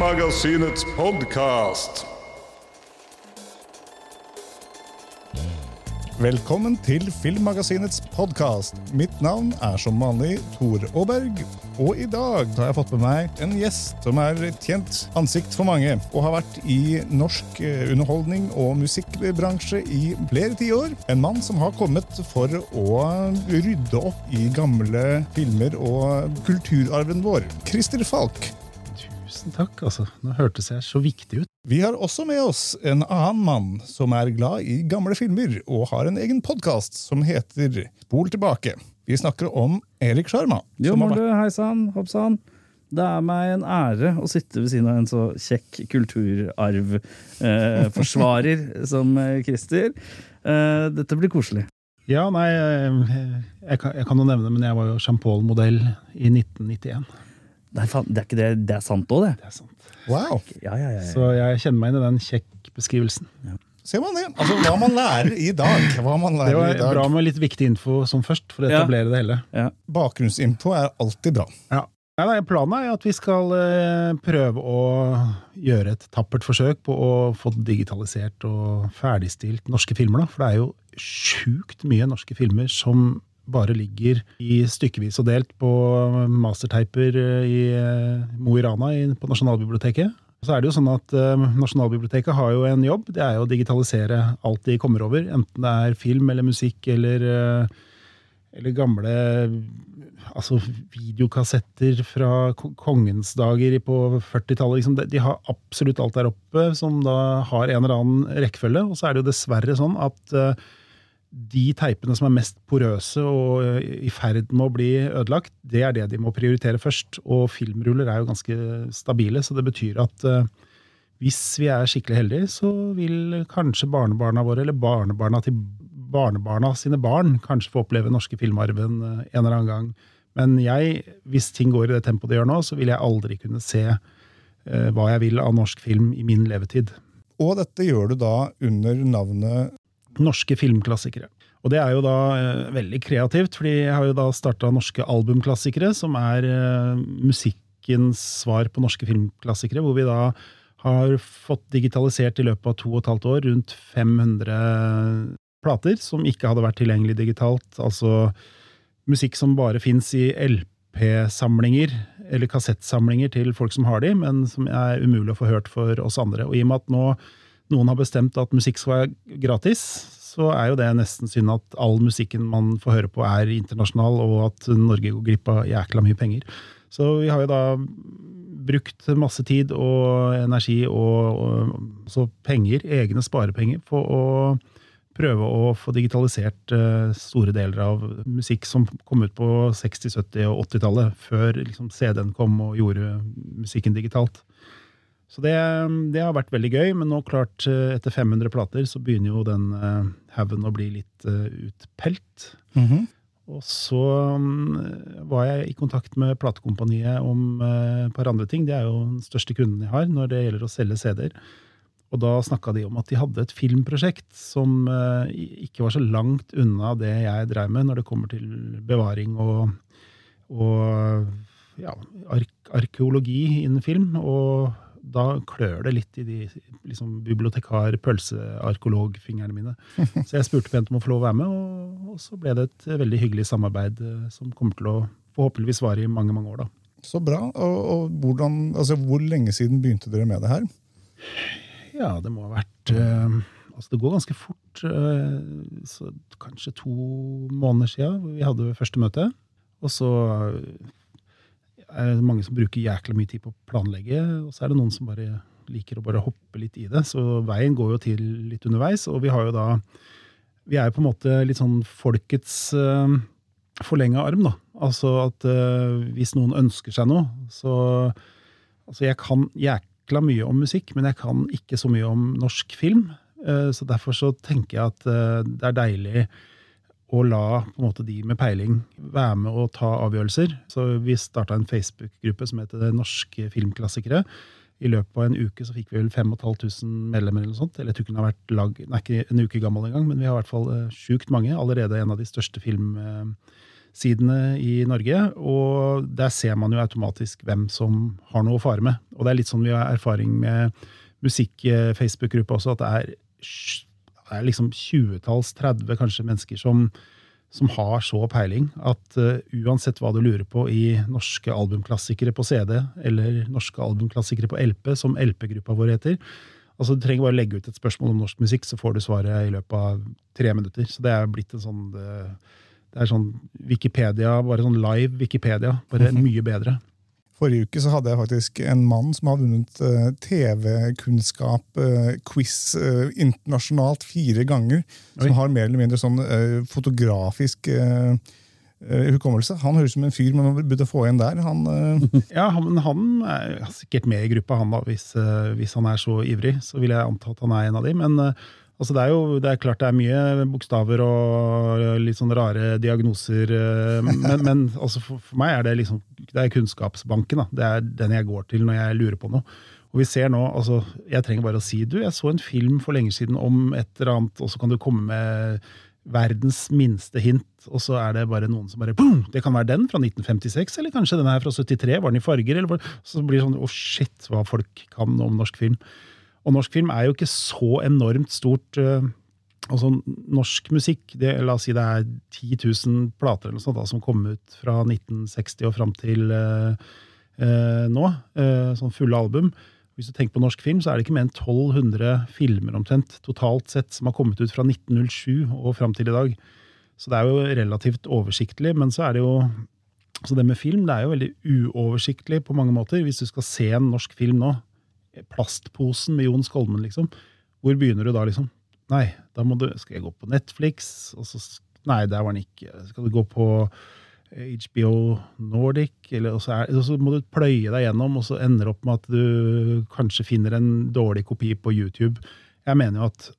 Filmmagasinets podkast. Velkommen til Filmmagasinets podkast. Mitt navn er som vanlig Tor Aaberg. Og i dag har jeg fått med meg en gjest som er et kjent ansikt for mange, og har vært i norsk eh, underholdning og musikkbransje i flere tiår. En mann som har kommet for å rydde opp i gamle filmer og kulturarven vår. Christer Falk. Tusen takk, altså. Nå hørtes jeg så viktig ut. Vi har også med oss en annen mann som er glad i gamle filmer, og har en egen podkast som heter Spol tilbake. Vi snakker om Erik Sjarma. Jo, Mordu, hei sann, hopp sann. Det er meg en ære å sitte ved siden av en så kjekk kulturarvforsvarer eh, som eh, Christer. Eh, dette blir koselig. Ja, nei, jeg, jeg kan, jeg kan jo nevne, men jeg var jo Jean-Paul-modell i 1991. Nei, faen, det er ikke det. Det er sant òg, det. Det er sant. Wow! Ja, ja, ja, ja. Så jeg kjenner meg inn i den kjekk-beskrivelsen. Ser man det? Altså, Hva man lærer i dag. Hva man Det lærer var i dag. bra med litt viktig info som først, for å Ja. etablere det hele. ja. Bakgrunnsinfo er alltid bra. Ja. Nei, nei, planen er at vi skal eh, prøve å gjøre et tappert forsøk på å få digitalisert og ferdigstilt norske filmer. Da. For det er jo sjukt mye norske filmer som bare ligger i stykkevis og delt på masterteiper eh, i eh, Mo i Rana på Nasjonalbiblioteket. Så er det jo sånn at eh, Nasjonalbiblioteket har jo en jobb, det er jo å digitalisere alt de kommer over. Enten det er film eller musikk eller, eller gamle altså videokassetter fra ko- kongens dager på 40-tallet. Liksom, de- har absolutt alt der oppe som da har en eller annen rekkefølge. Og så er det jo dessverre sånn at eh, de teipene som er mest porøse og eh, i ferd med å bli ødelagt, det er det de må prioritere først. Og filmruller er jo ganske stabile, så det betyr at eh, hvis vi er skikkelig heldige, så vil kanskje barnebarna våre, eller barnebarna til barnebarna sine barn, kanskje få oppleve norske filmarven eh, en eller annen gang. Men jeg, hvis ting går i det tempoet det gjør nå, så vil jeg aldri kunne se hva jeg vil av norsk film i min levetid. Og dette gjør du da under navnet Norske filmklassikere. Og det er jo da eh, veldig kreativt, fordi jeg har jo da starta Norske albumklassikere, som er eh, musikkens svar på norske filmklassikere, hvor vi da har fått digitalisert i løpet av to og et halvt år rundt 500 plater som ikke hadde vært tilgjengelig digitalt. Altså musikk som bare fins i LP-samlinger eller kassettsamlinger til folk som har de, men som er umulig å få hørt for oss andre. Og i og med at nå noen har bestemt at musikk skal være gratis, så er jo det nesten synd at all musikken man får høre på er internasjonal, og at Norge går glipp av jækla mye penger. Så vi har jo da brukt masse tid og energi og, og penger, egne sparepenger, på å prøve å få digitalisert eh, store deler av musikk som kom ut på 60-, 70- og 80-tallet, før liksom, CD-en kom og gjorde musikken digitalt. Så det, det har vært veldig gøy, men nå klart, eh, etter 500 plater, så begynner jo den eh, haugen å bli litt eh, utpelt. Og så mm, var jeg i kontakt med platekompaniet om et par andre ting. Det er jo den største kunden jeg har når det gjelder å selge CD-er. Og da snakka de om at de hadde et filmprosjekt som ikke var så langt unna det jeg dreiv med når det kommer til bevaring og, og ja, ark arkeologi innen film. Og da klør det litt i de liksom, bibliotekar-pølsearkeologfingrene mine. Så jeg spurte pent om å få lov å være med, og, og så ble det et veldig hyggelig samarbeid eh, som kommer til å forhåpentligvis vare i mange, mange år. da. Så bra. Og, og hvordan, altså, hvor lenge siden begynte dere med det her? Ja, det må ha vært eh, Altså, det går ganske fort. eh, så kanskje to måneder siden vi hadde første møte. Og så er mange som bruker jækla mye tid på å planlegge, og så er det noen som bare liker å bare hoppe litt i det. Så veien går jo til litt underveis, og vi har jo da Vi er jo på en måte litt sånn folkets uh, forlenga arm, da. Altså at uh, hvis noen ønsker seg noe, så Altså, jeg kan jækla mye om musikk, men jeg kan ikke så mye om norsk film. Uh, så derfor så tenker jeg at det er deilig å la måte, de med peiling være med og ta avgjørelser. Så vi starta en Facebook-gruppe som heter Norske filmklassikere. I løpet av en uke så fikk vi vel 5500 medlemmer. eller noe sånt, eller jeg tror ikke Den har vært lag, den er ikke en uke gammel engang, men vi har i hvert fall uh, sjukt mange. Allerede en av de største filmsidene i Norge. Og der ser man jo automatisk hvem som har noe å fare med. Og det er litt sånn vi har erfaring med musikk-Facebook-gruppa også, at det er det er liksom 20-talls, 30 kanskje mennesker som, som har så peiling at uh, uansett hva du lurer på i norske albumklassikere på CD, eller norske albumklassikere på LP, som LP-gruppa vår heter altså Du trenger bare legge ut et spørsmål om norsk musikk, så får du svaret i løpet av tre minutter. Så det er blitt en sånn det, det er sånn Wikipedia, bare sånn live Wikipedia. Bare mye bedre. Forrige uke så hadde jeg faktisk en mann som har vunnet uh, TV-kunnskap-quiz uh, uh, internasjonalt fire ganger. Oi. Som har mer eller mindre sånn fotografisk hukommelse. Han høres ut som en fyr man burde få igjen der. Han, ja, men han er sikkert med i gruppa, han da, hvis, hvis, han er så ivrig. Så vil jeg anta at han er en av de. Men Altså det er jo det er klart det er mye bokstaver og litt sånn rare diagnoser. Eh, men, men altså for, for, meg er det liksom det er kunnskapsbanken. Da. Det er den jeg går til når jeg lurer på noe. Og vi ser nå, altså, Jeg trenger bare å si du, jeg så en film for lenge siden om et eller annet, og så kan du komme med verdens minste hint, og så er det bare noen som bare boom! Det kan være den fra 1956, eller kanskje den her fra 73. Var den i farger? Eller, så blir det sånn å oh shit, hva folk kan om norsk film. Og norsk film er jo ikke så enormt stort. Uh, altså Norsk musikk, det, la oss si det er 10 000 plater eller noe sånt, da, som kom ut fra 1960 og fram til uh, uh, nå. sånn fulle album. Hvis du tenker på norsk film, så er det ikke mer enn 1200 filmer omtrent totalt sett som har kommet ut fra 1907 og fram til i dag. Så det er jo relativt oversiktlig. Men så er det jo så det med film det er jo veldig uoversiktlig på mange måter. Hvis du skal se en norsk film nå, plastposen med Jon Skolmen, liksom. Hvor begynner du da, liksom? Nei, da må du Skal jeg gå på Netflix? Og så, nei, der var den ikke. Skal du gå på HBO eh, Nordic? Eller, og, så er, og så må du pløye deg gjennom, og så ender det opp med at du kanskje finner en dårlig kopi på YouTube. Jeg mener jo at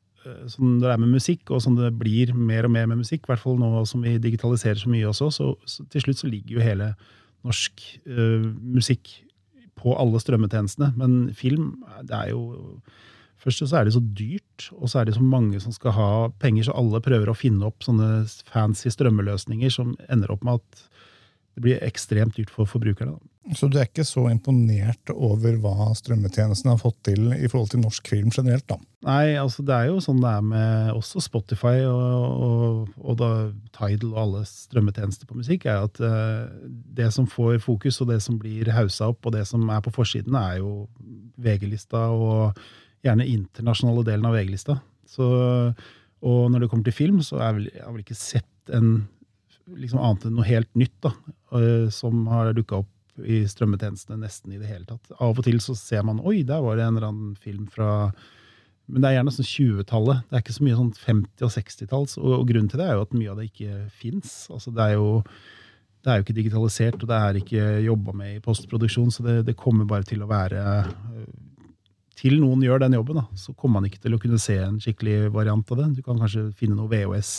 sånn det er med musikk, og sånn det blir mer og mer med musikk, i hvert fall nå som vi digitaliserer så mye også, så, så til slutt så ligger jo hele norsk uh, musikk på alle strømmetjenestene. Men film, det er jo Først så er det så dyrt, og så er det så mange som skal ha penger, så alle prøver å finne opp sånne fancy strømmeløsninger som ender opp med at det blir ekstremt dyrt for forbrukerne. Så du er ikke så imponert over hva strømmetjenesten har fått til i forhold til norsk film generelt? da? Nei, altså det er jo sånn det er med også Spotify og, og, og da Tidal og alle strømmetjenester på musikk, er at uh, det som får fokus, og det som blir haussa opp, og det som er på forsiden, er jo VG-lista og gjerne internasjonale delen av VG-lista. Og når det kommer til film, så har jeg vel ikke sett en liksom annet enn noe helt nytt da, uh, som har dukka opp i strømmetjenestene nesten i det hele tatt. Av og til så ser man oi, der var det en eller annen film fra Men det er gjerne sånn 20-tallet. Det er ikke så mye sånn 50- og 60-talls. Og, og, grunnen til det er jo at mye av det ikke fins. Altså, det, er jo, det er jo ikke digitalisert, og det er ikke jobba med i postproduksjon, så det, det, kommer bare til å være Til noen gjør den jobben, da, så kommer man ikke til å kunne se en skikkelig variant av det. Du kan kanskje finne noe VHS,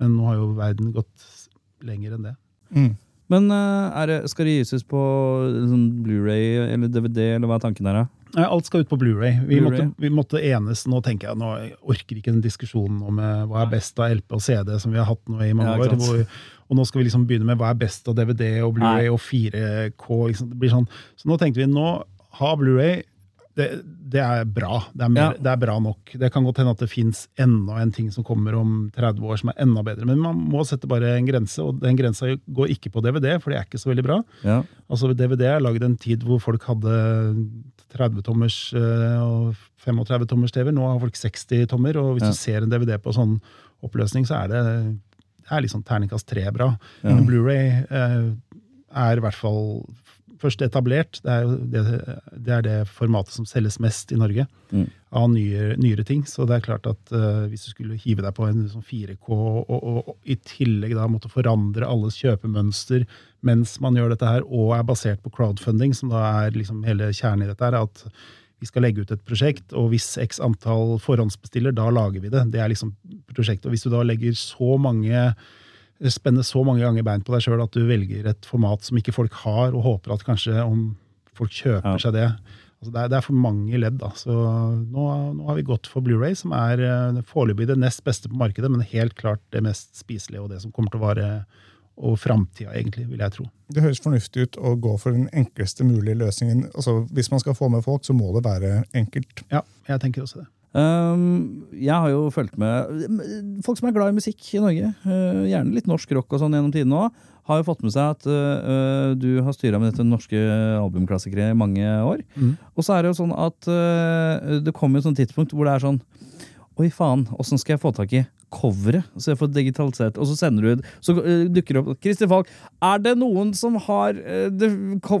men nå har jo verden gått lenger enn det. Mm. Men uh, det, skal det gis ut på sånn Blu-ray eller DVD, eller hva er tanken der? da? Alt skal ut på Blu-ray. Vi, Blu vi, måtte enes Nå tenker jeg, nå orker ikke den diskusjonen om uh, hva er best av LP og CD, som vi har hatt nå i mange ja, år. Hvor, og nå skal vi liksom begynne med hva er best av DVD og Blu-ray og 4K. Liksom. Det blir sånn. Så nå tenkte vi nå ha Blu-ray det, det, er bra. Det er, mer, ja. det er, bra nok. Det kan godt hende at det fins enda en ting som kommer om 30 år som er enda bedre. Men man må sette bare en grense, og den grensa går ikke på DVD, for det er ikke så veldig bra. Ja. Altså DVD er lagd en tid hvor folk hadde 30-tommers eh, og 35-tommers TV. Nå har folk 60 tommer, og hvis ja. du ser en DVD på sånn oppløsning, så er det, det er liksom terningkast tre bra. Men Blu-ray eh, er i hvert fall først etablert. Det er det, det, er det formatet som selges mest i Norge Mm. av nyere, nyere ting. Så det er klart at uh, hvis du skulle hive deg på en sånn 4K og, og, og i tillegg da måtte forandre alles kjøpemønster mens man gjør dette her, og er basert på crowdfunding, som da er liksom hele kjernen i dette her, at vi skal legge ut et prosjekt, og hvis x antall forhåndsbestiller, da lager vi det. Det er liksom prosjektet. Og hvis du da legger så mange spenner så mange ganger bein på deg sjøl at du velger et format som ikke folk har, og håper at kanskje om folk kjøper Ja. seg det altså det, er, det er for mange ledd. da, så Nå, nå har vi gått for Blu-ray, som er eh, foreløpig det nest beste på markedet, men helt klart det mest spiselige og det som kommer til å vare og framtida, egentlig, vil jeg tro. Det høres fornuftig ut å gå for den enkleste mulige løsningen. Altså, Hvis man skal få med folk, så må det være enkelt. Ja, jeg tenker også det. Um, jeg har jo fulgt med Folk som er glad i musikk i Norge, uh, gjerne litt norsk rock og sånn gjennom tiden òg, har jo fått med seg at uh, du har styra med dette norske albumklassikere i mange år. Mm. Og så er det jo sånn at uh, det kommer et sånt tidspunkt hvor det er sånn Oi, faen, åssen skal jeg få tak i coveret? Så jeg får digitalisert, og så sender du Så dukker det opp Christer Falk, er det noen som har det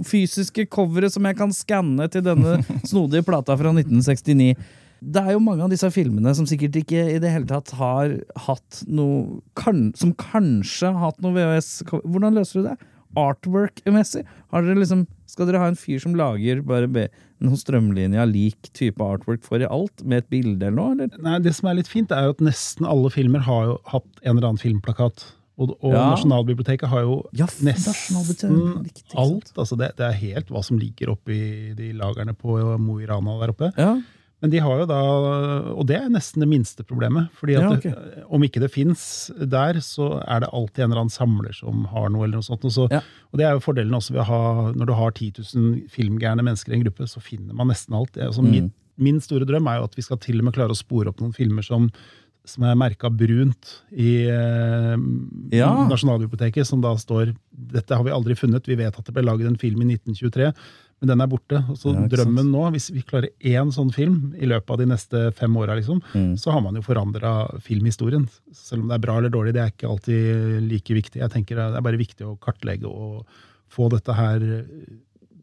fysiske coveret som jeg kan skanne til denne snodige plata fra 1969? Det er jo mange av disse filmene som sikkert ikke i det hele tatt har hatt noe kan, Som kanskje har hatt noe VHS Hvordan løser du det? Artwork-messig? Liksom, skal dere ha en fyr som lager bare be- noen strømlinjer lik type artwork for i alt, med et bilde eller noe? Eller? Nei, Det som er litt fint, er jo at nesten alle filmer har jo hatt en eller annen filmplakat. Og, og Ja. Nasjonalbiblioteket har jo Ja, nesten riktig, alt. Altså det, det er helt hva som ligger oppi de lagrene på Mo i Rana der oppe. Ja, Men de har jo da, og det er nesten det minste problemet. fordi at Ja, det, om ikke det fins der, så er det alltid en eller annen samler som har noe. eller noe sånt. Og, så, Ja. og det er jo fordelen også ved å ha, når du har 10 000 filmgærne mennesker i en gruppe, så finner man nesten alt. Altså, Mm. min, min store drøm er jo at vi skal til og med klare å spore opp noen filmer som som er merka brunt i eh, Ja. Nasjonalbiblioteket, som da står Dette har vi aldri funnet, vi vet at det ble laget en film i 1923, men den er borte. Og så Ja, drømmen sant. nå, hvis vi klarer én sånn film i løpet av de neste fem åra, liksom, Mm. så har man jo forandra filmhistorien. Selv om det er bra eller dårlig, det er ikke alltid like viktig. Jeg tenker Det er bare viktig å kartlegge og få dette her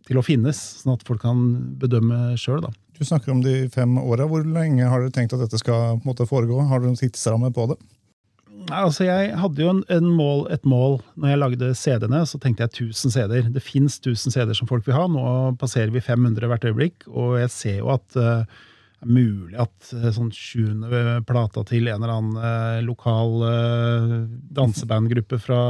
til å finnes, sånn at folk kan bedømme sjøl. Du snakker om de fem åra. Hvor lenge har dere tenkt at dette skal på en måte, foregå? Har dere noen tidsramme på det? Altså, jeg hadde jo en, en mål, et mål når jeg lagde CD-ene, så tenkte jeg 1000 CD-er. Det fins 1000 CD-er som folk vil ha. Nå passerer vi 500 hvert øyeblikk, og jeg ser jo at eh, det er mulig at eh, sånn sjuende plata til en eller annen uh, lokal dansebandgruppe fra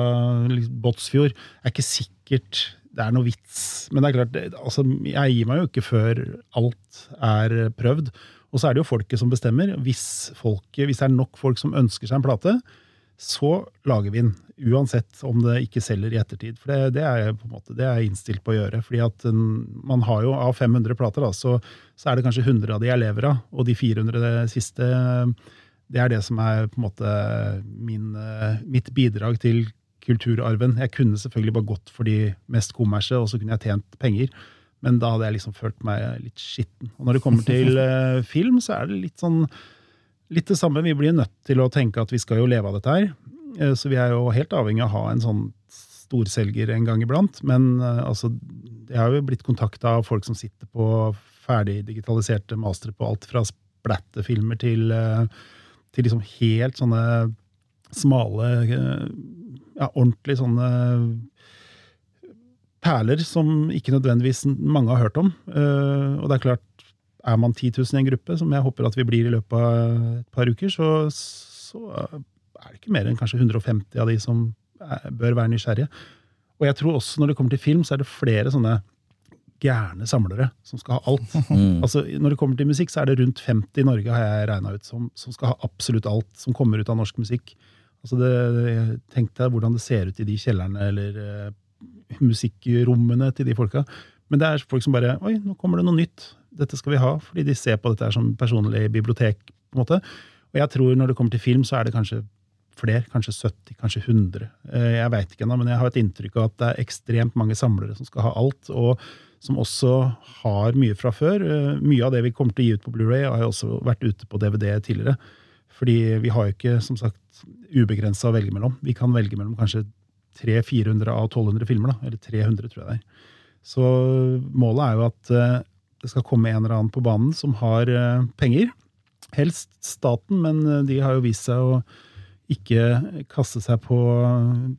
liksom, Båtsfjord er ikke sikkert det er noe vits. Men det er klart, det, altså, jeg gir meg jo ikke før alt er prøvd. Og så er det jo folket som bestemmer. Hvis, folket, hvis det er nok folk som ønsker seg en plate, så lager vi den. Uansett om det ikke selger i ettertid. For det, det er jeg på en måte, det er jeg innstilt på å gjøre. fordi at um, man har jo av 500 plater, da, så, så er det kanskje 100 av de jeg lever av. Og de 400 siste, det er det som er på en måte min, eh, mitt bidrag til kulturarven. Jeg kunne selvfølgelig bare gått for de mest kommersie, og så kunne jeg tjent penger. Men da hadde jeg liksom følt meg litt skitten. Og når det kommer til eh, film, så er det litt sånn litt det samme. Vi blir nødt til å tenke at vi skal jo leve av dette her. Eh, Så vi er jo helt avhengig av å ha en sånn storselger en gang iblant. Men eh, altså, jeg har jo blitt kontakta av folk som sitter på ferdig digitaliserte mastere på alt fra splatterfilmer til, eh, til liksom helt sånne smale Ja, ordentlig sånne perler som ikke nødvendigvis mange har hørt om. Og det er klart, er man 10 000 i en gruppe, som jeg håper at vi blir i løpet av et par uker, så, så er det ikke mer enn kanskje 150 av de som er, bør være nysgjerrige. Og jeg tror også når det kommer til film, så er det flere sånne gærne samlere som skal ha alt. Mm. Altså, når det kommer til musikk, så er det rundt 50 i Norge, har jeg regna ut, som, som skal ha absolutt alt som kommer ut av norsk musikk. Altså det, Tenk deg hvordan det ser ut i de kjellerne eller uh, musikkrommene til de folka. Men det er folk som bare Oi, nå kommer det noe nytt. Dette skal vi ha. Fordi de ser på dette som personlig bibliotek. på en måte. Og jeg tror når det kommer til film, så er det kanskje flere. Kanskje 70, kanskje 100. Eh, Jeg veit ikke ennå, men jeg har et inntrykk av at det er ekstremt mange samlere som skal ha alt. og som også har mye fra før. Eh, Mye av det vi kommer til å gi ut på Blu-ray har jo også vært ute på DVD tidligere. Fordi vi har jo ikke som sagt ubegrensa å velge mellom. Vi kan velge mellom kanskje 300-400 av 1200 filmer. da, Eller 300, tror jeg det er. Så målet er jo at eh, det skal komme en eller annen på banen som har eh, penger. Helst staten, men eh, de har jo vist seg å ikke kaste seg på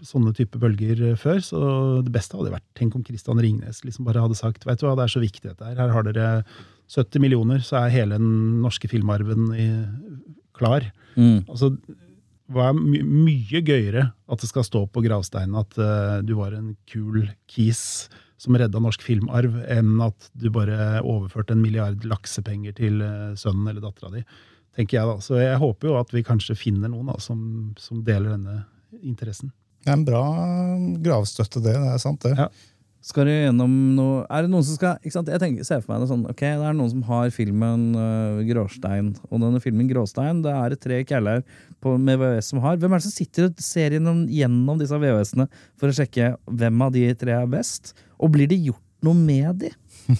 sånne type bølger eh, før. Så det beste hadde vært Tenk om Christian Ringnes liksom bare hadde sagt vet du hva, det er så viktig dette her. Her har dere 70 millioner, så er hele den norske filmarven i, klar. Mm. Altså, hva er my mye gøyere at det skal stå på gravsteinen at uh, du var en kul kis som redda norsk filmarv, enn at du bare overførte en milliard laksepenger til eh, sønnen eller dattera di. tenker jeg da. Så jeg håper jo at vi kanskje finner noen da, som, som deler denne interessen. Det er en bra gravstøtte, det. Det er sant, det. Ja. Skal du gjennom noe Er det noen som skal ikke sant? Jeg tenker, ser for meg det sånn Ok, det er noen som har filmen uh, Gråstein. Og denne filmen Gråstein, det er tre kjæler på- med VHS som har. Hvem er det som sitter og ser gjennom, gjennom disse VHS-ene for å sjekke hvem av de tre er best? Og blir det gjort noe med de?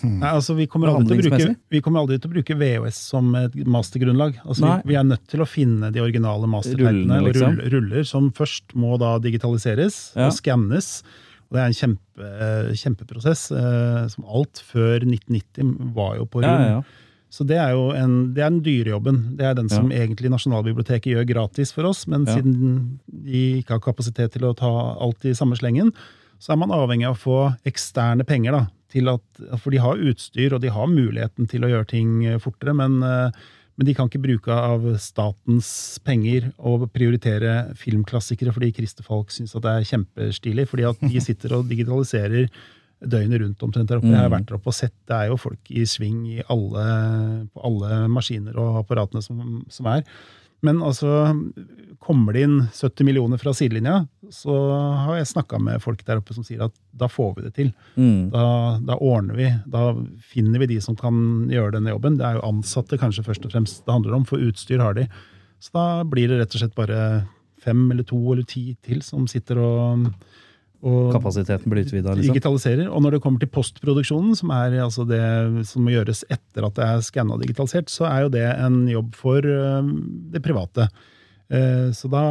Nei, altså vi kommer, aldri til å bruke, vi kommer aldri til å bruke VHS som et mastergrunnlag. Altså vi, vi er nødt til å finne de originale masterteipene og liksom. rull, ruller, som først må da digitaliseres Ja. og skannes. Og det er en kjempe, kjempeprosess. eh, som alt før 1990 var jo på Ja, rull. ja, ja. Så det er jo en, det er den dyre jobben. Det er den som Ja. egentlig Nasjonalbiblioteket gjør gratis for oss, men Ja. siden de ikke har kapasitet til å ta alt i samme slengen, så er man avhengig av å få eksterne penger. da, til at, For de har utstyr, og de har muligheten til å gjøre ting eh, fortere, men, eh, men de kan ikke bruke av statens penger og prioritere filmklassikere fordi Christer Falk syns det er kjempestilig. Fordi at de sitter og digitaliserer døgnet rundt omtrent der oppe. Jeg har vært der oppe og sett, det er jo folk i sving i alle, på alle maskiner og apparatene som, som er. Men altså, kommer det inn 70 millioner fra sidelinja, så har jeg snakka med folk der oppe som sier at da får vi det til. Mm. Da, da ordner vi. Da finner vi de som kan gjøre denne jobben. Det er jo ansatte kanskje først og fremst det handler om, for utstyr har de. Så da blir det rett og slett bare fem eller to eller ti til som sitter og, og Kapasiteten blir utvida, liksom. digitaliserer. Og når det kommer til postproduksjonen, som er altså det som må gjøres etter at det er skanna og digitalisert, så er jo det en jobb for øh, det private. Eh, Så da,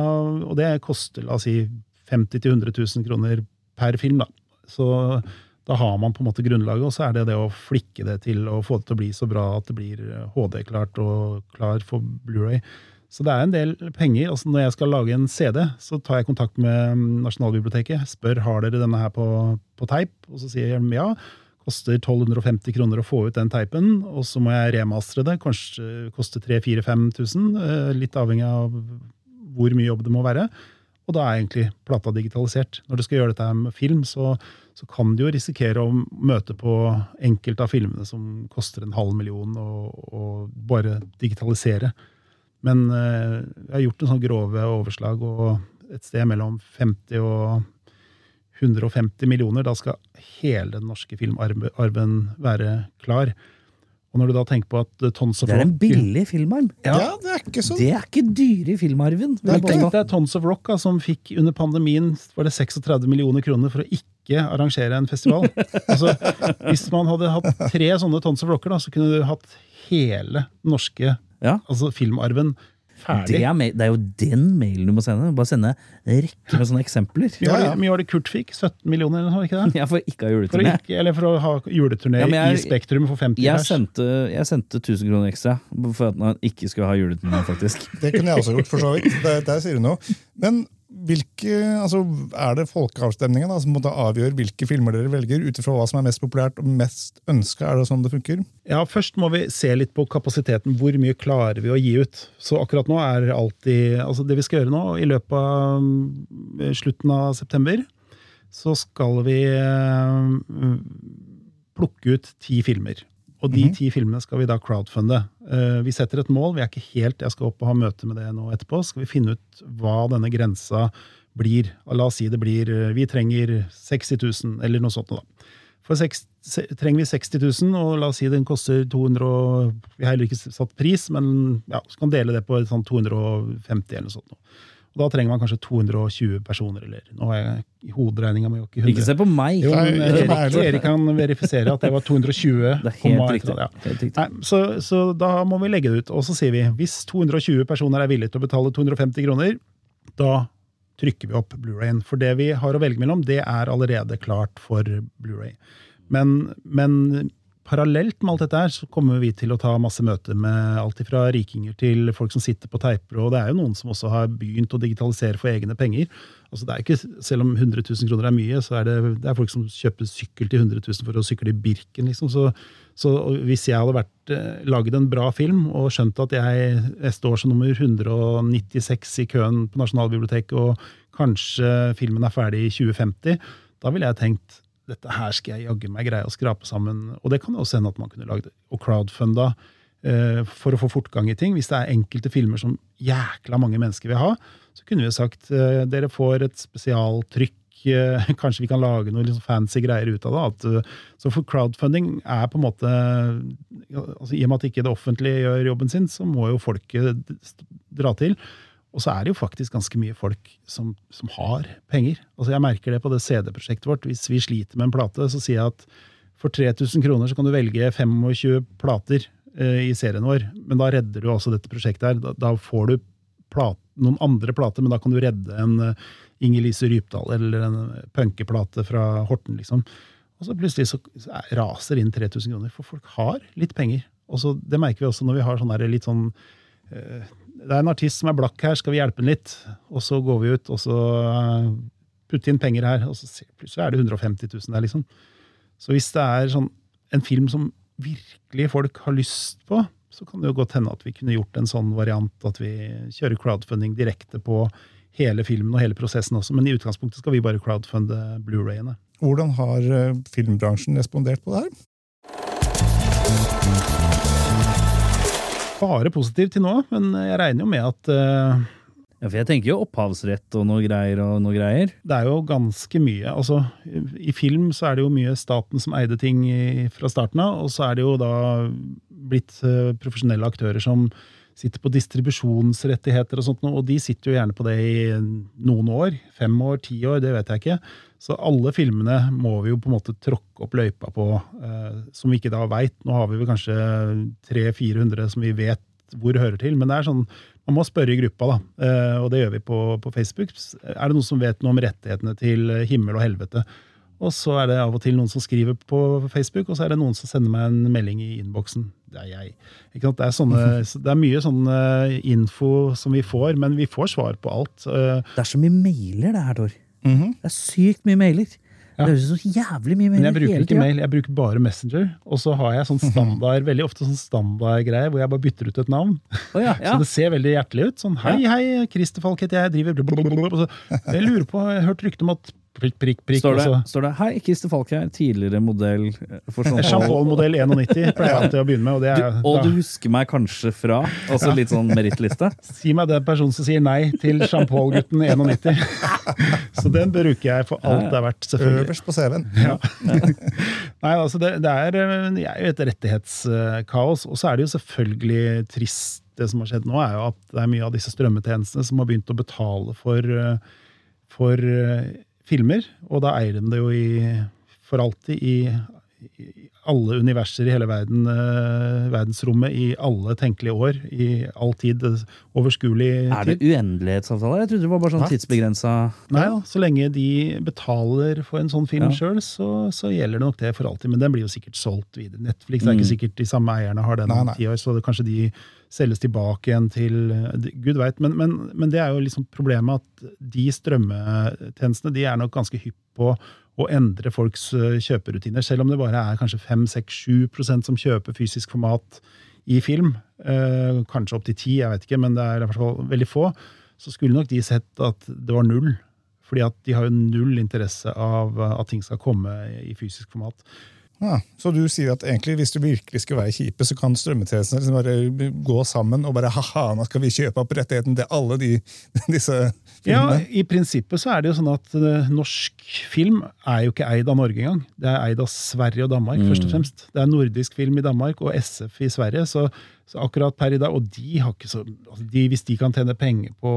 og det koster la oss si 50 000-100 000 kroner per film. da. Så da har man på en måte grunnlaget, og så er det det å flikke det til og få det til å bli så bra at det blir HD-klart og klar for Blu-ray. Så det er en del penger. Altså når jeg skal lage en CD, så tar jeg kontakt med mm, Nasjonalbiblioteket. Spør har dere denne her på, på teip, og så sier de ja. Koster 1250 kroner å få ut den teipen, og så må jeg remastre det. Kanskje koster 3000-5000, litt avhengig av hvor mye jobb det må være. Og da er egentlig plata digitalisert. Når du skal gjøre dette med film, så, så kan du jo risikere å møte på enkelte av filmene som koster en halv million, og, og bare digitalisere. Men eh, jeg har gjort en sånn grove overslag, og et sted mellom 50 og 150 millioner. Da skal hele den norske filmarven være klar. Og når du da tenker på at eh, Tons of Det er en Rock billig filmarm. Ja, det er ikke sånn. Det er ikke dyre i filmarven. Men tenk deg Tons of Rock, da, som fikk under pandemien var det 36 millioner kroner for å ikke arrangere en festival. altså, hvis man hadde hatt tre sånne Tons of Rocker, da, så kunne du hatt hele den norske Ja. altså filmarven Det ferdig. er, det er jo den mailen du må sende. Bare sende rekke med sånne eksempler. Mye var Ja, ja. det, mye var det Kurt fikk? 17 millioner, eller noe, ikke det? Ja, for ikke å ha For å, juleturné. ikke, eller for å ha juleturné Ja, jeg- i Spektrum for 50 Jeg pers. sendte, jeg sendte 1000 kroner ekstra for at han ikke skulle ha juleturné, faktisk. Det kunne jeg også gjort, for så vidt. Der, der sier du noe. Men hvilke, altså, er det folkeavstemningen da, som måtte avgjøre hvilke filmer dere velger, ut hva som er mest populært og mest ønska? Er det sånn det funker? Ja, Først må vi se litt på kapasiteten. Hvor mye klarer vi å gi ut? Så akkurat nå er alltid altså Det vi skal gjøre nå, i løpet av mm, slutten av september, så skal vi eh, plukke ut ti filmer. Og de ti filmene skal vi da crowdfunde. Uh, Vi setter et mål. Vi er ikke helt Jeg skal opp og ha møte med det nå etterpå. Skal vi finne ut hva denne grensa blir. Og La oss si det blir eh, Vi trenger 60 000, eller noe sånt. da. For seks, se, trenger vi 60 000, og la oss si den koster 200 og, Vi har heller ikke satt pris, men ja, så kan dele det på sånn 250 eller noe sånt. nå. Og da trenger man kanskje 220 personer, eller nå er jeg i hoderegninga mi ikke 100. Ikke se på meg! Jo, men er Erik. Erik kan verifisere at det var 220. Det er helt riktig. ja. Helt riktig. Nei, så, så da må vi legge det ut. Og så sier vi hvis 220 personer er villige til å betale 250 kroner, da trykker vi opp Blu-rayen. For det vi har å velge mellom, det er allerede klart for Blu-ray. Men, men parallelt med alt dette her, så kommer vi til å ta masse møter med alt fra rikinger til folk som sitter på teiper, og det er jo noen som også har begynt å digitalisere for egne penger. Altså det er ikke, Selv om 100 000 kroner er mye, så er det, det er folk som kjøper sykkel til 100 000 for å sykle i Birken. liksom, så så hvis jeg hadde vært, eh, laget en bra film og skjønt at jeg neste år som nummer 196 i køen på Nasjonalbiblioteket, og kanskje filmen er ferdig i 2050, da ville jeg tenkt dette her skal jeg jaggu meg greie å skrape sammen. Og det kan jo også hende at man kunne lagd og crowdfunda eh, for å få fortgang i ting. Hvis det er enkelte filmer som jækla mange mennesker vil ha, så kunne vi jo sagt eh, dere får et spesialtrykk. Eh, kanskje vi kan lage noe liksom fancy greier ut av det. At, eh, så for crowdfunding er på en måte altså, I og med at ikke det offentlige gjør jobben sin, så må jo folket dra til. Og så er det jo faktisk ganske mye folk som, som har penger. Altså Jeg merker det på det CD-prosjektet vårt. Hvis vi sliter med en plate, så sier jeg at for 3000 kroner så kan du velge 25 plater eh, i serien vår. Men da redder du altså dette prosjektet her. Da, da får du plat, noen andre plater, men da kan du redde en uh, Inger-Lise Rypdal eller en punkeplate fra Horten, liksom. Og så plutselig så, så raser inn 3000 kroner, for folk har litt penger. Og så, Det merker vi også når vi har sånn litt sånn uh, det er en artist som er blakk her, skal vi hjelpe han litt? Og så går vi ut og så uh, putter inn penger her, og så plutselig er det 150 000 der, liksom. Så hvis det er sånn, en film som virkelig folk har lyst på, så kan det jo godt hende at vi kunne gjort en sånn variant at vi kjører crowdfunding direkte på hele filmen og hele prosessen også, men i utgangspunktet skal vi bare crowdfunde Blu-rayene. Hvordan har eh, filmbransjen respondert på det her? Bare positiv til nå, men jeg regner jo med at uh, ja, for jeg tenker jo opphavsrett og noe greier og noe greier. Det er jo ganske mye. Altså, I film så er det jo mye staten som eide ting i, fra starten av, og så er det jo da blitt uh, profesjonelle aktører som sitter på distribusjonsrettigheter og sånt, og de sitter jo gjerne på det i noen år. Fem år, ti år, det vet jeg ikke. Så alle filmene må vi jo på en måte tråkke opp løypa på, eh, som vi ikke da veit. Nå har vi vel kanskje 300-400 som vi vet hvor hører til, men det er sånn, man må spørre i gruppa, da. Eh, og det gjør vi på, på Facebook. Er det noen som vet noe om rettighetene til himmel og helvete? Og så er det av og til noen som skriver på Facebook, og så er det noen som sender meg en melding i innboksen. Det er jeg. Det er, sånne, det, er mye sånn eh, info som vi får, men vi får svar på alt. Eh, det er så mye mailer, det her, Tor. Mm -hmm. Det er sykt mye mailer. Ja. Det høres så jævlig mye mailer Men jeg bruker ikke mail, jeg bruker bare Messenger. Og så har jeg sånn standard, veldig ofte sånn standardgreie hvor jeg bare bytter ut et navn. Oh, ja, ja. Så det ser veldig hjertelig ut. Sånn hei, hei, Christer Falk heter jeg, driver blablabla. Jeg lurer på, jeg har hørt rykte om at prikk, prikk, prikk. Står det, står det 'Hei, Christer Falk her, tidligere modell for sånn Champagne-modell 91 pleier jeg alltid å begynne med. Og, er, du, og du husker meg kanskje fra? Altså litt sånn merittliste? Si meg den personen som sier nei til Champagne-gutten 91. Så den bruker jeg for alt det er verdt, selvfølgelig. Øverst på CV-en. Ja. Nei, altså det, det, er, det er jo et rettighetskaos, og så er det jo selvfølgelig trist det som har skjedd nå, er jo at det er mye av disse strømmetjenestene som har begynt å betale for, for filmer, og da eier de det jo i, for alltid i, i alle universer i hele verden, uh, verdensrommet i alle tenkelige år. I all tid. Overskuelig tid. Er det uendelighetsavtaler? Jeg trodde det var bare sånn tidsbegrensa Nei da, så lenge de betaler for en sånn film ja. sjøl, så, så, gjelder det nok det for alltid. Men den blir jo sikkert solgt videre. Netflix er ikke mm. sikkert de samme eierne har den om ti år, så det, kanskje de selges tilbake igjen til Gud veit. Men, men, men, det er jo liksom problemet at de strømmetjenestene de er nok ganske hypp på å endre folks kjøperutiner. Selv om det bare er kanskje 5-6-7% som kjøper fysisk format i film. Eh, kanskje opptil 10, jeg vet ikke, men det er i hvert fall veldig få. Så skulle nok de sett at det var null. Fordi at de har jo null interesse av at ting skal komme i fysisk format. Ja, så du sier at egentlig hvis du virkelig skal være kjipe, så kan strømmetjenestene liksom bare gå sammen og bare ha-ha, nå skal vi kjøpe opp rettigheten til alle de, disse filmene? Ja, i prinsippet så er det jo sånn at uh, norsk film er jo ikke eid av Norge engang. Det er eid av Sverige og Danmark, mm. først og mm. fremst. Det er nordisk film i Danmark og SF i Sverige. så, så akkurat per i dag, Og de har ikke så, altså de, hvis de kan tjene penger på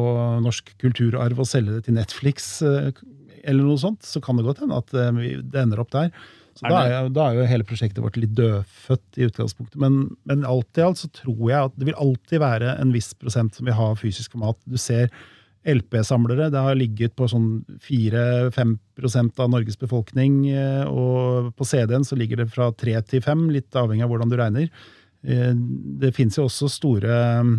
norsk kulturarv og selge det til Netflix, uh, eller noe sånt, så kan det godt hende at uh, det ender opp der. Så er da, er, da, er, jo hele prosjektet vårt litt dødfødt i utgangspunktet. Men, men alt i alt så tror jeg at det vil alltid være en viss prosent som vil ha fysisk format. Du ser LP-samlere. Det har ligget på sånn 4-5% av Norges befolkning, eh, og på CD-en så ligger det fra 3 til 5, litt avhengig av hvordan du regner. Eh, Det finnes jo også store mm,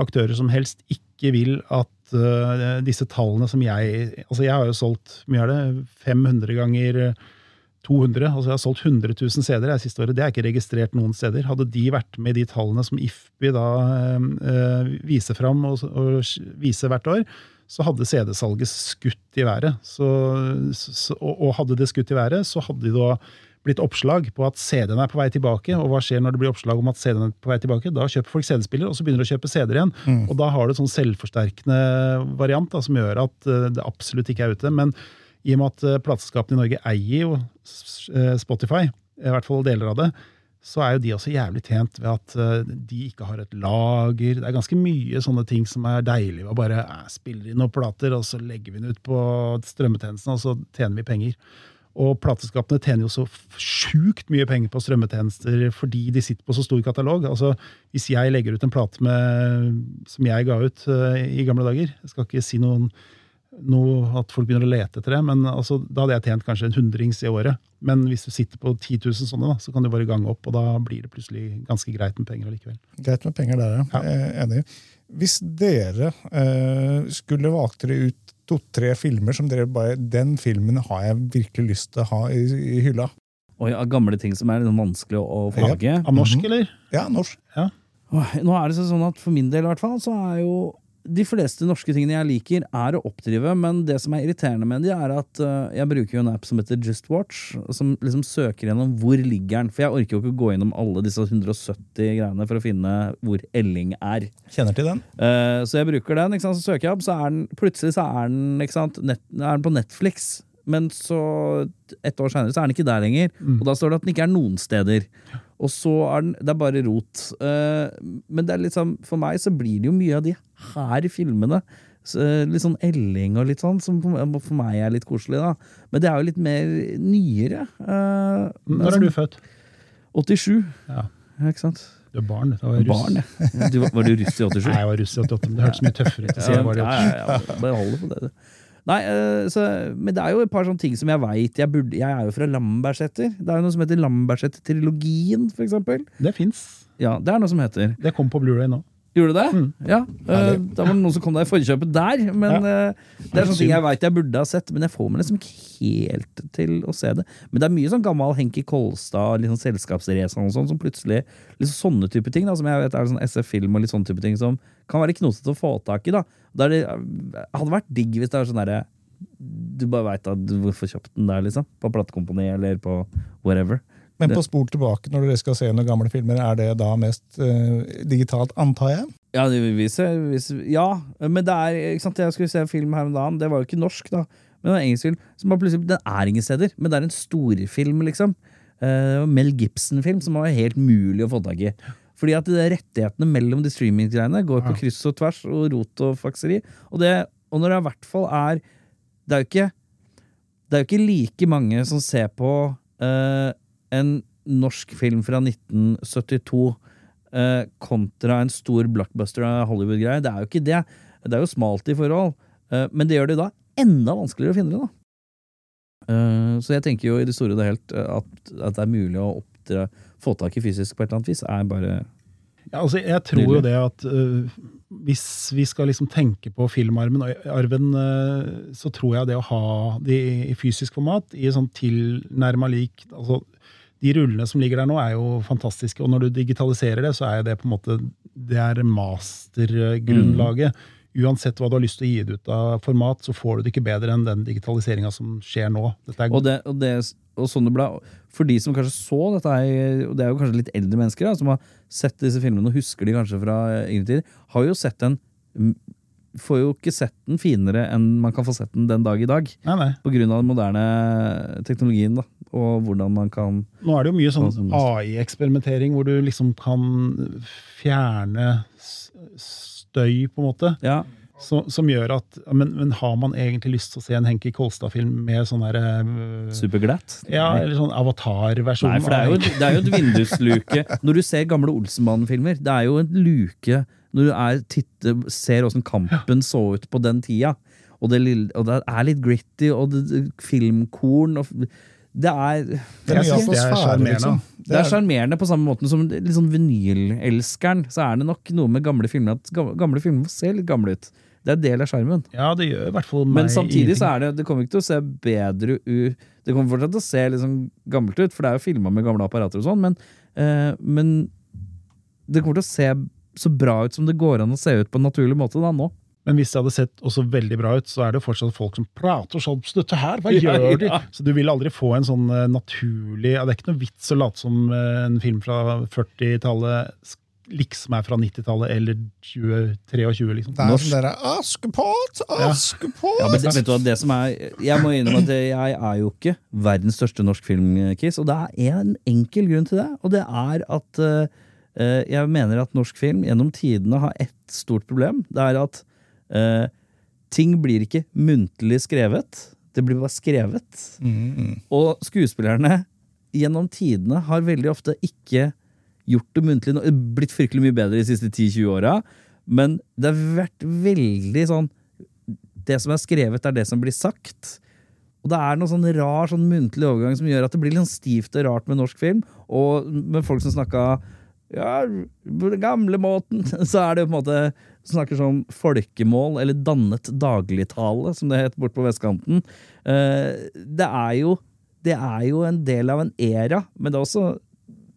aktører som helst ikke vil at eh, disse tallene som jeg Altså, jeg har jo solgt mye av det, 500 ganger 200. Altså jeg har solgt 100 000 CD-er det siste året. Det er ikke registrert noen steder. Hadde de vært med i de tallene som IFBI da øh, viser fram og, og viser hvert år, så hadde CD-salget skutt i været. Så, så, og, og hadde det skutt i været, så hadde det da blitt oppslag på at CD-en er på vei tilbake. Og hva skjer når det blir oppslag om at CD-en er på vei tilbake? Da kjøper folk CD-spiller, og så begynner de å kjøpe CD-er igjen. Og da har du en sånn selvforsterkende variant da, som gjør at eh, det absolutt ikke er ute. Men i og med at eh, plateselskapene i Norge eier jo eh, Spotify, i hvert fall deler av det, så er jo de også jævlig tjent ved at eh, de ikke har et lager. Det er ganske mye sånne ting som er deilig ved å bare spille inn noen plater, og så legger vi den ut på strømmetjenesten, og så tjener vi penger. Og plateselskapene tjener jo så sjukt mye penger på strømmetjenester fordi de sitter på så stor katalog. Altså, Hvis jeg legger ut en plate som jeg ga ut uh, i gamle dager Jeg skal ikke si noen noe at folk begynner å lete etter det, men altså, da hadde jeg tjent kanskje en hundrings i året. Men hvis du sitter på 10 000 sånne, da, så kan du bare gange opp, og da blir det plutselig ganske greit med penger allikevel. Greit med penger der, ja. Ja. Jeg er Enig. Hvis dere eh, skulle valgt dere ut to-tre filmer som dere bare Den filmen har jeg virkelig lyst til å ha i, i hylla. Oi, av gamle ting som er vanskelig å, få Ja. tak i. Av norsk, Mhm. eller? Ja, norsk. Ja. Nå er det sånn at For min del i hvert fall, så er jo de fleste norske tingene jeg liker, er å oppdrive, men det som er irriterende med de, er at uh, jeg bruker jo en app som heter Just Watch, som liksom søker gjennom hvor ligger den. For jeg orker jo ikke gå gjennom alle disse 170 greiene for å finne hvor Elling er. Kjenner til den. Uh, så jeg bruker den, ikke sant? så søker jeg opp, så er den plutselig så er den, ikke sant? Net, er den på Netflix. Men så, et år senere, så er den ikke der lenger. Og da står det at den ikke er noen steder. Og så er den Det er bare rot. Eh, men det er liksom, for meg så blir det jo mye av de her filmene. Eh, litt sånn Elling og litt sånn, som for for meg er litt koselig, da. Men det er jo litt mer nyere. eh, Når er du født? 87. Ja. Ikke sant? Du er barn. Da var. Barn, ja. Du, var- du russ i 87? Nei, jeg var russ i 88, men det hørtes mye tøffere ut Ja, ja, ja, ja, bare hold det på det. du. Nei, eh, så, men det er jo et par sånne ting som jeg veit jeg burde Jeg er jo fra Lambertseter. Det er jo noe som heter Lambertseter-trilogien, for eksempel. Det fins. Ja, det er noe som heter. Det kom på Blu-ray nå. Gjorde det? Mm. Ja. Uh, da var det noen som kom deg i forkjøpet der. Men eh, det er sånne ting jeg veit jeg burde ha sett, men jeg får meg liksom ikke helt til å se det. Men det er mye sånn gammel Henki Kolstad, litt sånn selskapsrace og sånn, som plutselig liksom sånne type ting, da, som jeg vet er sånn SF-film og litt sånne type ting som kan være knotete å få tak i. da. det, hadde vært digg hvis det er sånn derre Du bare veit at du får kjøpt den der, liksom. På platekompani eller på whatever. Men på spol tilbake, når dere skal se noen gamle filmer, er det da mest uh, digitalt, antar jeg? Ja, det viser, vise, vise, ja, men det er ikke sant, Jeg skulle se en film her om dagen. Det var jo ikke norsk, da. Men det var en engelsk film. Som bare plutselig, den er ingen steder, men det er en storfilm, liksom. Uh, Mel Gibson-film som var helt mulig å få tak i. Fordi at de rettighetene mellom de streaminggreiene går på kryss og tvers og rot og fakseri. Og, det, og når det i hvert fall er Det er jo ikke Det er jo ikke like mange som ser på eh, en norsk film fra 1972 eh, kontra en stor blockbuster av Hollywood-greie. Det er jo ikke det. Det er jo smalt i forhold. Eh, men det gjør det da enda vanskeligere å finne det, da. Eh, så jeg tenker jo i det store og det helt eh, at, at det er mulig å oppdre, få tak i fysisk på et eller annet vis, er bare Ja, altså, jeg tror jo det at uh, hvis vi skal liksom tenke på filmarven, arven, uh, så tror jeg det å ha det i fysisk format, i sånn tilnærma lik altså, De rullene som ligger der nå, er jo fantastiske. Og når du digitaliserer det, så er det på en måte det er mastergrunnlaget. Uansett hva du har lyst til å gi det ut av format, så får du det ikke bedre enn den digitaliseringa som skjer nå. Og, det, og, det, og sånn det ble, for de som kanskje så dette, og det er jo kanskje litt eldre mennesker da, som har sett disse filmene og husker de kanskje fra yngre tider, har jo sett den Får jo ikke sett den finere enn man kan få sett den den dag i dag. Nei, nei. På grunn av den moderne teknologien da, og hvordan man kan Nå er det jo mye Sånn sånn AI-eksperimentering, hvor du liksom kan fjerne støy, på en måte. Ja, Så, som gjør at men, men har man egentlig lyst til å se en Henki Kolstad-film med sånn derre uh, superglatt. Ja, eller sånn avatar-versjon? Nei, for det er, jo, det er jo et vindusluke. Når du ser gamle Olsenmannen-filmer, det er jo en luke Når du er, titter, ser åssen kampen så ut på den tida, og det, lille, og det er litt gritty, og det, filmkorn og Det er Det er er sjarmerende. liksom. det er sjarmerende på samme måte som liksom vinylelskeren. Så er det nok noe med gamle filmer at gamle filmer ser se litt gamle ut. Det er en del av sjarmen. Ja, det gjør i hvert fall meg Men samtidig så er det Det kommer ikke til å se bedre ut Det kommer fortsatt til å se sånn gammelt ut, for det er jo filma med gamle apparater og sånn, men, eh, men det kommer til å se så bra ut som det går an å se ut på en naturlig måte da nå. Men hvis det hadde sett også veldig bra ut, så er det fortsatt folk som prater sånn så dette her. Hva Ja, gjør de? Så du vil aldri få en sånn eh, naturlig ja, Det er ikke noe vits å late som eh, en film fra 40-tallet sk- liksom er fra 90-tallet eller 2023, liksom. Det er sånn dere Askepott, Askepott! Ja, men det, vet du hva, det som er Jeg må innrømme at jeg er jo ikke verdens største norsk filmkiss, og det er en enkel grunn til det, og det er at eh, jeg mener at norsk film gjennom tidene har ett stort problem. Det er at eh, ting blir ikke muntlig skrevet, det blir bare skrevet. Og skuespillerne gjennom tidene har veldig ofte ikke gjort det muntlig. nå- Blitt fryktelig mye bedre de siste 10-20 åra, men det har vært veldig sånn Det som er skrevet, er det som blir sagt. Og det er noe sånn rar sånn muntlig overgang som gjør at det blir litt sånn stivt og rart med norsk film. Og med folk som snakka ja, på den gamle måten, så er det jo på en måte Snakker sånn folkemål, eller dannet dagligtale, som det het bort på vestkanten. Eh, Det er jo Det er jo en del av en era, men det er også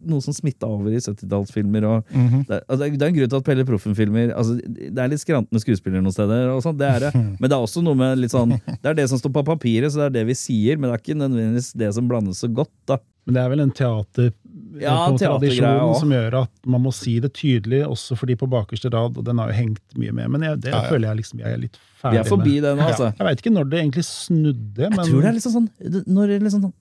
noe som smitta over i 70-tallsfilmer. og det, er- altså, det er en grunn til at Pelle Proffen-filmer altså, Det er litt skrantende skuespillere noen steder, sånt, det er det. men det er også noe med litt sånn Det er det som står på papiret, så det er det vi sier, men det er ikke nødvendigvis det som blandes så godt. da Men det er vel en teater Ja, på tradisjon som gjør at man må si det tydelig, også fordi på bakerste rad, og den har jo hengt mye med. Men jeg, det Ja, ja. føler jeg liksom jeg er litt Vi ferdig er forbi med. det nå, altså. Jeg veit ikke når det egentlig snudde, men Jeg tror det er liksom sånn Når det er liksom sånn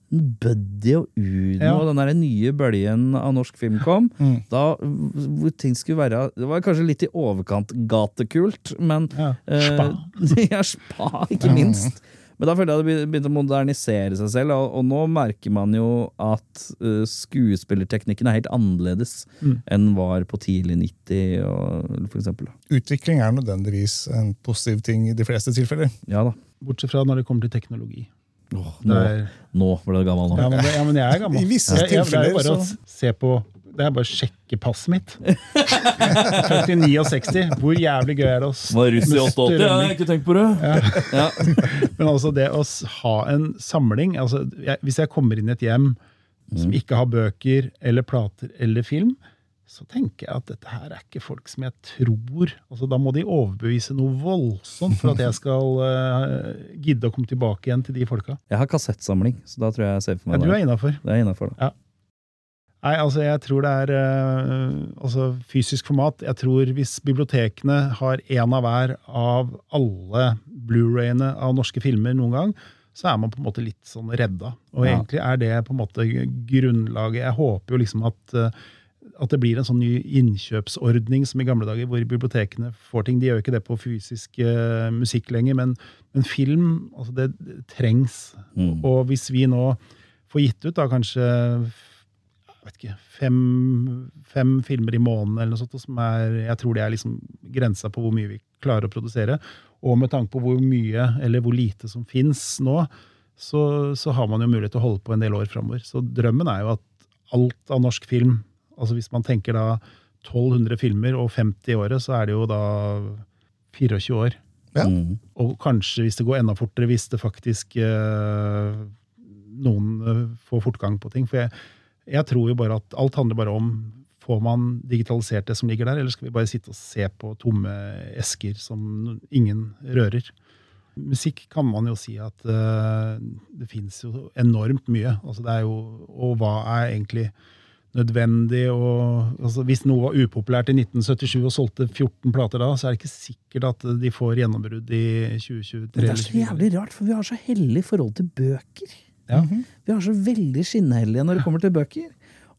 Buddy og Uno Ja. og den der nye bølgen av norsk film kom, Mm. da hvor ting skulle være Det var kanskje litt i overkant gatekult, men Ja, eh, spa. ja, spa, ikke minst. Men da føler jeg det begynte å modernisere seg selv, og, og nå merker man jo at uh, skuespillerteknikken er helt annerledes Mm. enn var på tidlig 90, og, for eksempel. Utvikling er nødvendigvis en positiv ting i de fleste tilfeller. Ja da. bortsett fra når det kommer til teknologi. Åh, nå, er, nå ble det gammel nå. ja, men, det, ja, men jeg er gammel. I visse Jeg- jeg- Det er jo bare tilfeller å se på Det er bare å sjekke passet mitt. Født i 69. Hvor jævlig gøy er det å Var russ i med 88? Jeg har ikke tenkt på det. Ja. Men altså det å ha en samling altså jeg, Hvis jeg kommer inn i et hjem som ikke har bøker eller plater eller film, så tenker jeg at dette her er ikke folk som jeg tror altså Da må de overbevise noe voldsomt for at jeg skal uh, gidde å komme tilbake igjen til de folka. Jeg har kassettsamling, så da tror jeg jeg ser for Ja, meg du det. er. Det er innafor, da. Nei, altså jeg tror det er eh, altså fysisk format. Jeg tror hvis bibliotekene har én av hver av alle Blu-rayene av norske filmer noen gang, så er man på en måte litt sånn redda. Og Ja. egentlig er det på en måte grunnlaget. Jeg håper jo liksom at, eh, at det blir en sånn ny innkjøpsordning som i gamle dager, hvor bibliotekene får ting. De gjør jo ikke det på fysisk uh, musikk lenger, men, men film, altså det, det trengs. Mm. Og hvis vi nå får gitt ut da kanskje vet ikke, fem, fem filmer i måneden eller noe sånt, som er, jeg tror det er liksom grensa på hvor mye vi klarer å produsere. Og med tanke på hvor mye eller hvor lite som fins nå, så, så har man jo mulighet til å holde på en del år framover. Så drømmen er jo at alt av norsk film, altså hvis man tenker da 1200 filmer og 50 i året, så er det jo da 24 år. Ja. Mm. Og kanskje hvis det går enda fortere, hvis det faktisk eh, noen eh, får fortgang på ting. For jeg, jeg tror jo bare at alt handler bare om Får man digitalisert det som ligger der, eller skal vi bare sitte og se på tomme esker som ingen rører? Musikk kan man jo si at uh, det fins jo enormt mye. Altså det er jo, og hva er egentlig nødvendig? Og, altså hvis noe var upopulært i 1977 og solgte 14 plater da, så er det ikke sikkert at de får gjennombrudd i 2023. Men det er så jævlig rart, for vi har så hellig forhold til bøker. Ja. Vi har så veldig skinnhellige når det kommer til bøker.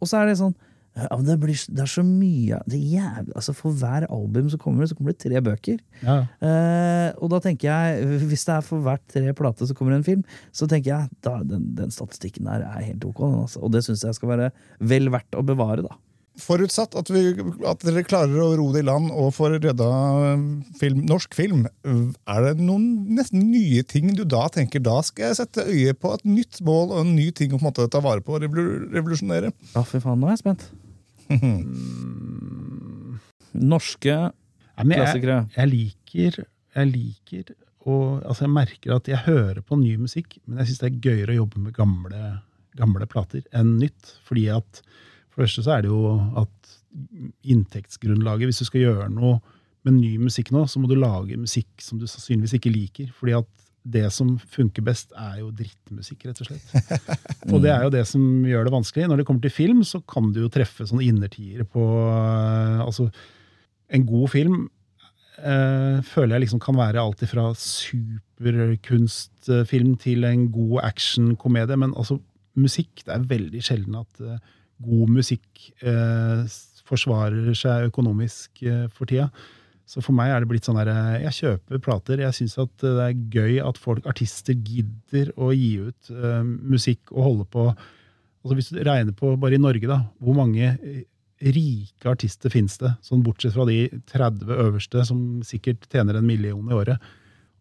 Og så er det sånn ja, det, blir, det er så mye det er jævlig, altså For hver album så kommer det, så kommer det tre bøker. Ja. Eh, og da tenker jeg, hvis det er for hvert tre plate så kommer en film, så tenker jeg da, den, den statistikken der er helt ok. Altså. Og det syns jeg skal være vel verdt å bevare, da. Forutsatt at, vi, at dere klarer å ro det i land og får redda film, norsk film, er det noen nesten nye ting du da tenker da skal jeg sette øye på et nytt mål og en ny ting å på en måte ta vare på og revolusjonere? Ja, fy faen, nå er jeg spent. Norske Ja, men jeg, klassikere. jeg liker Jeg liker og, altså jeg merker at jeg hører på ny musikk, men jeg syns det er gøyere å jobbe med gamle, gamle plater enn nytt. Fordi at For det første så er det jo at inntektsgrunnlaget Hvis du skal gjøre noe med ny musikk nå, så må du lage musikk som du sannsynligvis ikke liker. Fordi at det som funker best, er jo drittmusikk, rett og slett. Og det er jo det som gjør det vanskelig. Når det kommer til film, så kan du jo treffe sånne innertiere på eh, Altså, en god film eh, føler jeg liksom kan være alt fra superkunstfilm til en god actionkomedie. Men altså, musikk Det er veldig sjelden at eh, god musikk eh, forsvarer seg økonomisk eh, for tida. Så for meg er det blitt sånn der eh, Jeg kjøper plater. Jeg syns at det er gøy at folk, artister, gidder å gi ut eh, musikk og holde på Altså Hvis du regner på bare i Norge, da, hvor mange eh, rike artister finnes det? Sånn Bortsett fra de 30 øverste som sikkert tjener en million i året.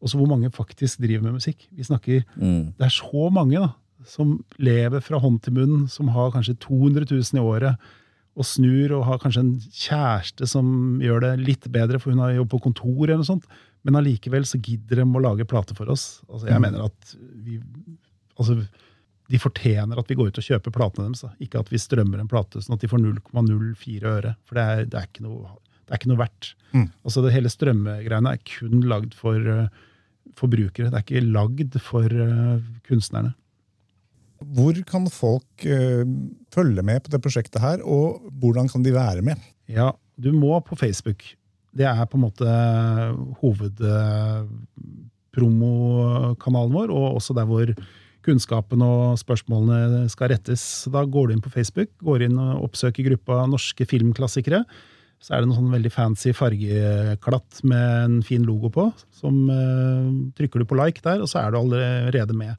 Og så hvor mange faktisk driver med musikk. Vi snakker, Mm. Det er så mange da, som lever fra hånd til munn, som har kanskje 200 000 i året, og snur og har kanskje en kjæreste som gjør det litt bedre, for hun har jobb på kontor eller noe sånt. Men allikevel så gidder de å lage plate for oss. Altså, jeg mener at vi altså, de fortjener at vi går ut og kjøper platene deres. Da. Ikke at vi strømmer en plate sånn at de får 0,04 øre. For det er, det er, ikke, noe, det er ikke noe verdt. Mm. Altså, det hele strømmegreiene er kun lagd for uh, forbrukere. Det er ikke lagd for uh, kunstnerne. Hvor kan folk uh, følge med på det prosjektet her, og hvordan kan de være med? Ja, du må på Facebook. Det er på en måte hovedpromokanalen vår, og også der hvor kunnskapen og spørsmålene skal rettes. Da går du inn på Facebook, går inn og oppsøker gruppa norske filmklassikere. Så er det noen sånn veldig fancy fargeklatt med en fin logo på. som uh, Trykker du på like der, og så er du allerede med.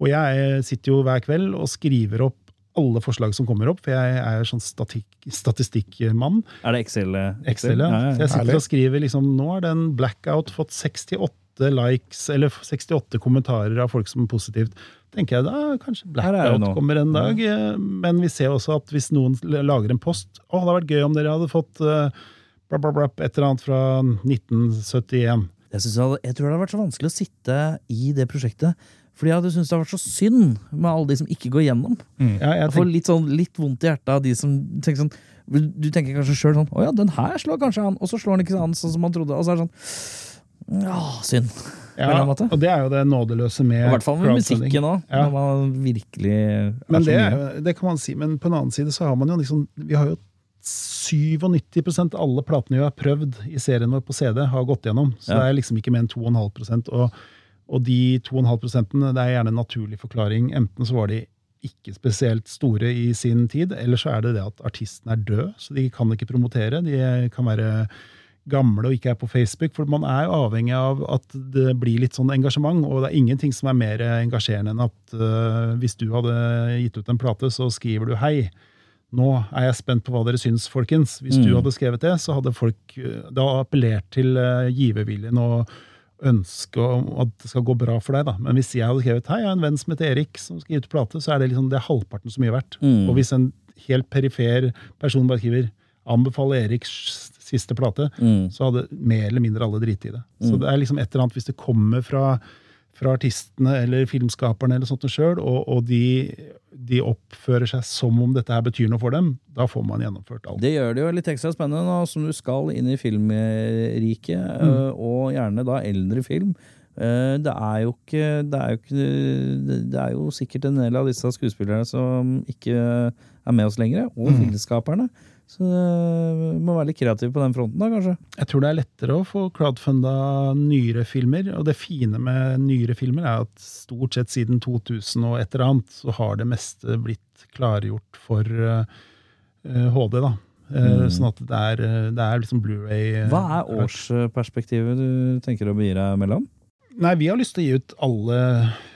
Og jeg sitter jo hver kveld og skriver opp alle forslag som kommer opp, for jeg er sånn statistikkmann. Er det Excel? Excel, ja. Så jeg sitter og skriver liksom, nå har den blackout fått 68 likes, eller 68 kommentarer av folk som er positivt. tenker jeg da kanskje blackout kommer en dag. eh, Men vi ser også at hvis noen lager en post Å, det hadde vært gøy om dere hadde fått eh, bla, bla, bla, et eller annet fra 1971. Jeg, synes jeg tror det hadde vært så vanskelig å sitte i det prosjektet. Fordi jeg hadde syntes det hadde vært så synd med alle de som ikke går gjennom. Ja, jeg Jeg får litt, sånn, litt vondt i hjertet av de som tenker sånn Du tenker kanskje sjøl sånn Å ja, den her slår kanskje han', og så slår han ikke han sånn som han trodde. Og så er det sånn Ja, synd. ja, og det er jo det nådeløse med I hvert fall med musikken òg. Ja. Når man virkelig Men det, det kan man si. Men på en annen side så har man jo liksom Vi har jo 97 av alle platene vi har prøvd i serien vår på CD, har gått gjennom. Så Ja. det er liksom ikke mer enn 2,5 og, og de 2,5 det er gjerne en naturlig forklaring. Enten så var de ikke spesielt store i sin tid, eller så er det det at artisten er død, så de kan ikke promotere. De kan være gamle og ikke er på Facebook, for man er avhengig av at det blir litt sånn engasjement, og det er ingenting som er mer engasjerende enn at uh, hvis du hadde gitt ut en plate, så skriver du hei. Nå er jeg spent på hva dere syns, folkens. Hvis du Mm. hadde skrevet det, så hadde folk da appellert til uh, giverviljen og ønsket om at det skal gå bra for deg. da. Men hvis jeg hadde skrevet hei, jeg har en venn som heter Erik, som skal gi ut plate, så er det liksom det er halvparten så mye verdt. Mm. Og hvis en helt perifer person bare skriver anbefaler Eriks siste plate, Mm. så hadde mer eller mindre alle driti i det. Så Mm. det er liksom et eller annet hvis det kommer fra, fra artistene eller filmskaperne eller sånt sjøl, og, og de, de oppfører seg som om dette her betyr noe for dem, da får man gjennomført alt. Det gjør det jo litt ekstra spennende nå som du skal inn i filmriket, Mm. øh, og gjerne da eldre film. Eh, Det er jo ikke Det er jo, ikke, det er jo sikkert en del av disse skuespillerne som ikke er med oss lenger, og Mm. filmskaperne. Så du må være litt kreativ på den fronten, da, kanskje. Jeg tror det er lettere å få crowdfunda nyere filmer, og det fine med nyere filmer er at stort sett siden 2000 og et eller annet, så har det meste blitt klargjort for eh, eh, HD, da. Eh, Mm. Sånn at det er, eh, det er liksom Blu-ray eh, Hva er årsperspektivet du tenker å begi deg mellom? Nei, vi har lyst til å gi ut alle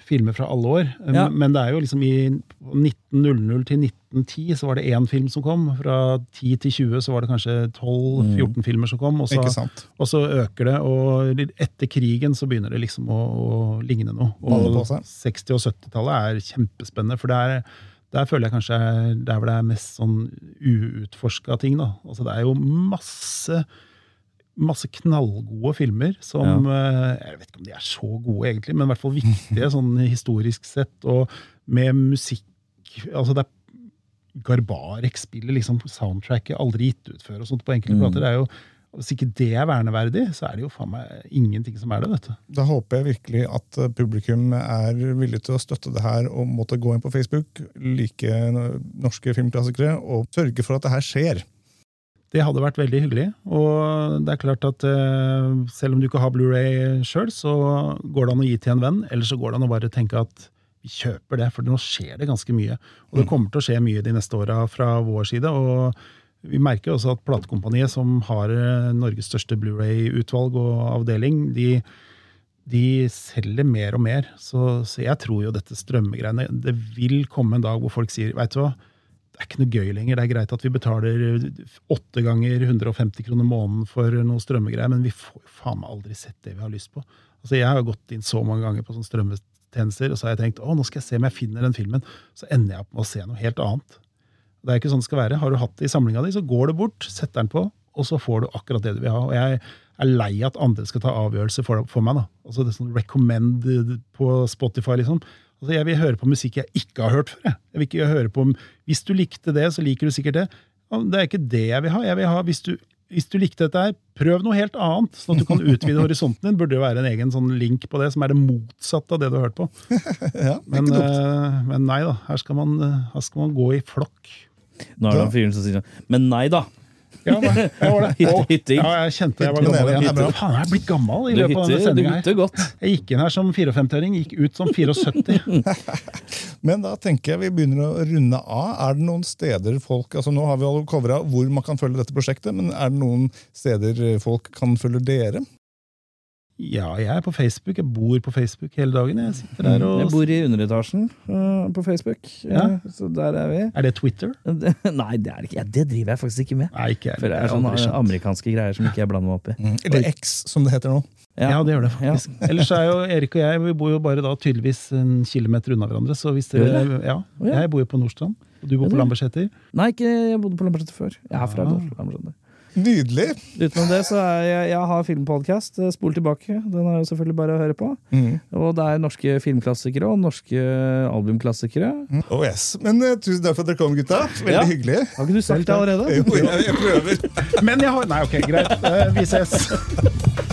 filmer fra alle år. Ja. Men det er jo liksom i 1900 til 1910 så var det én film som kom. Fra 10 til 20 så var det kanskje 12-14 filmer som kom. Og så, og så øker det, og etter krigen så begynner det liksom å, å ligne noe. Og 60- og 70-tallet er kjempespennende, for der, der føler jeg kanskje er der hvor det er mest sånn uutforska ting. da. Altså Det er jo masse masse knallgode filmer som ja. Jeg vet ikke om de er så gode, egentlig, men i hvert fall viktige sånn historisk sett. Og med musikk altså det er Garbarek spiller liksom soundtracket aldri gitt ut før og sånt på enkelte Mm. plater. det er jo Hvis ikke det er verneverdig, så er det jo faen meg ingenting som er det. vet du. Da håper jeg virkelig at eh, publikum er villig til å støtte det her og måtte gå inn på Facebook, like norske filmklassikere, og sørge for at det her skjer. Det hadde vært veldig hyggelig. Og det er klart at eh, selv om du ikke har Blu-ray sjøl, så går det an å gi til en venn. Eller så går det an å bare tenke at kjøper det, for nå skjer det ganske mye. Og det kommer til å skje mye de neste åra fra vår side. og vi merker også at platekompaniet, som har eh, Norges største Blu-ray-utvalg og avdeling, de, de selger mer og mer. Så, så jeg tror jo dette strømmegreiene Det vil komme en dag hvor folk sier Veit du hva, det er ikke noe gøy lenger. Det er greit at vi betaler åtte ganger 150 kroner måneden for noe strømmegreier, men vi får jo faen meg aldri sett det vi har lyst på. Altså Jeg har gått inn så mange ganger på sånn sånne strømmetjenester, og så har jeg tenkt å, nå skal jeg se om jeg finner den filmen. Så ender jeg opp med å se noe helt annet. Det er ikke sånn det skal være. Har du hatt det i samlinga di, så går du bort, setter den på, og så får du akkurat det du vil ha. Og jeg er lei at andre skal ta avgjørelser for, for meg. da. Altså det er sånn Recommend på Spotify, liksom. Altså Jeg vil høre på musikk jeg ikke har hørt før. Jeg, jeg vil ikke høre på, Hvis du likte det, så liker du sikkert det. Det er ikke det jeg vil ha. Jeg vil ha hvis du, hvis du likte dette her, prøv noe helt annet, sånn at du kan utvide horisonten din. Burde jo være en egen sånn link på det, som er det motsatte av det du har hørt på. Ja, Men, uh, men nei da, her skal, man, eh, her skal man gå i flokk. Nå er det han fyren som sier sånn Men nei da! Ja, var det? Ja, jeg kjente jeg var gammel igjen. hytte- Faen, jeg er blitt gammel i løpet av denne sendinga. Jeg gikk inn her som 54-åring, gikk ut som 74. Men da tenker jeg vi begynner å runde av. Er det noen steder folk altså Nå har vi covra hvor man kan følge dette prosjektet, men er det noen steder folk kan følge dere? Ja, jeg er på Facebook. Jeg bor på Facebook hele dagen. Jeg sitter der og Jeg bor i underetasjen uh, på Facebook, Ja. uh, så der er vi. Er det Twitter? Nei, det er det ikke. Ja, det driver jeg faktisk ikke med. Nei, ikke jeg. For det er sånne amerikanske greier som ikke jeg blander meg opp i. Eller X, som det heter nå. Ja, det gjør det faktisk. Ellers er jo Erik og jeg vi bor jo bare da tydeligvis en kilometer unna hverandre. Så hvis dere, ja, Jeg bor jo på Nordstrand, og du bor på Lambertseter. Nei, ikke, jeg bodde på Lambertseter før. Jeg er fra Ah. Lambertseter. Nydelig! Utenom det så er jeg, jeg har filmpodkast, eh, Spol tilbake. Den er jo selvfølgelig bare å høre på. Mm. Og det er norske filmklassikere og norske albumklassikere. Oh yes. Men uh, tusen takk for at dere kom, gutta. Veldig Ja. hyggelig. Har ikke du sagt det allerede? Jo, jeg, jeg prøver. Men jeg har Nei, ok, greit. Uh, Vi ses.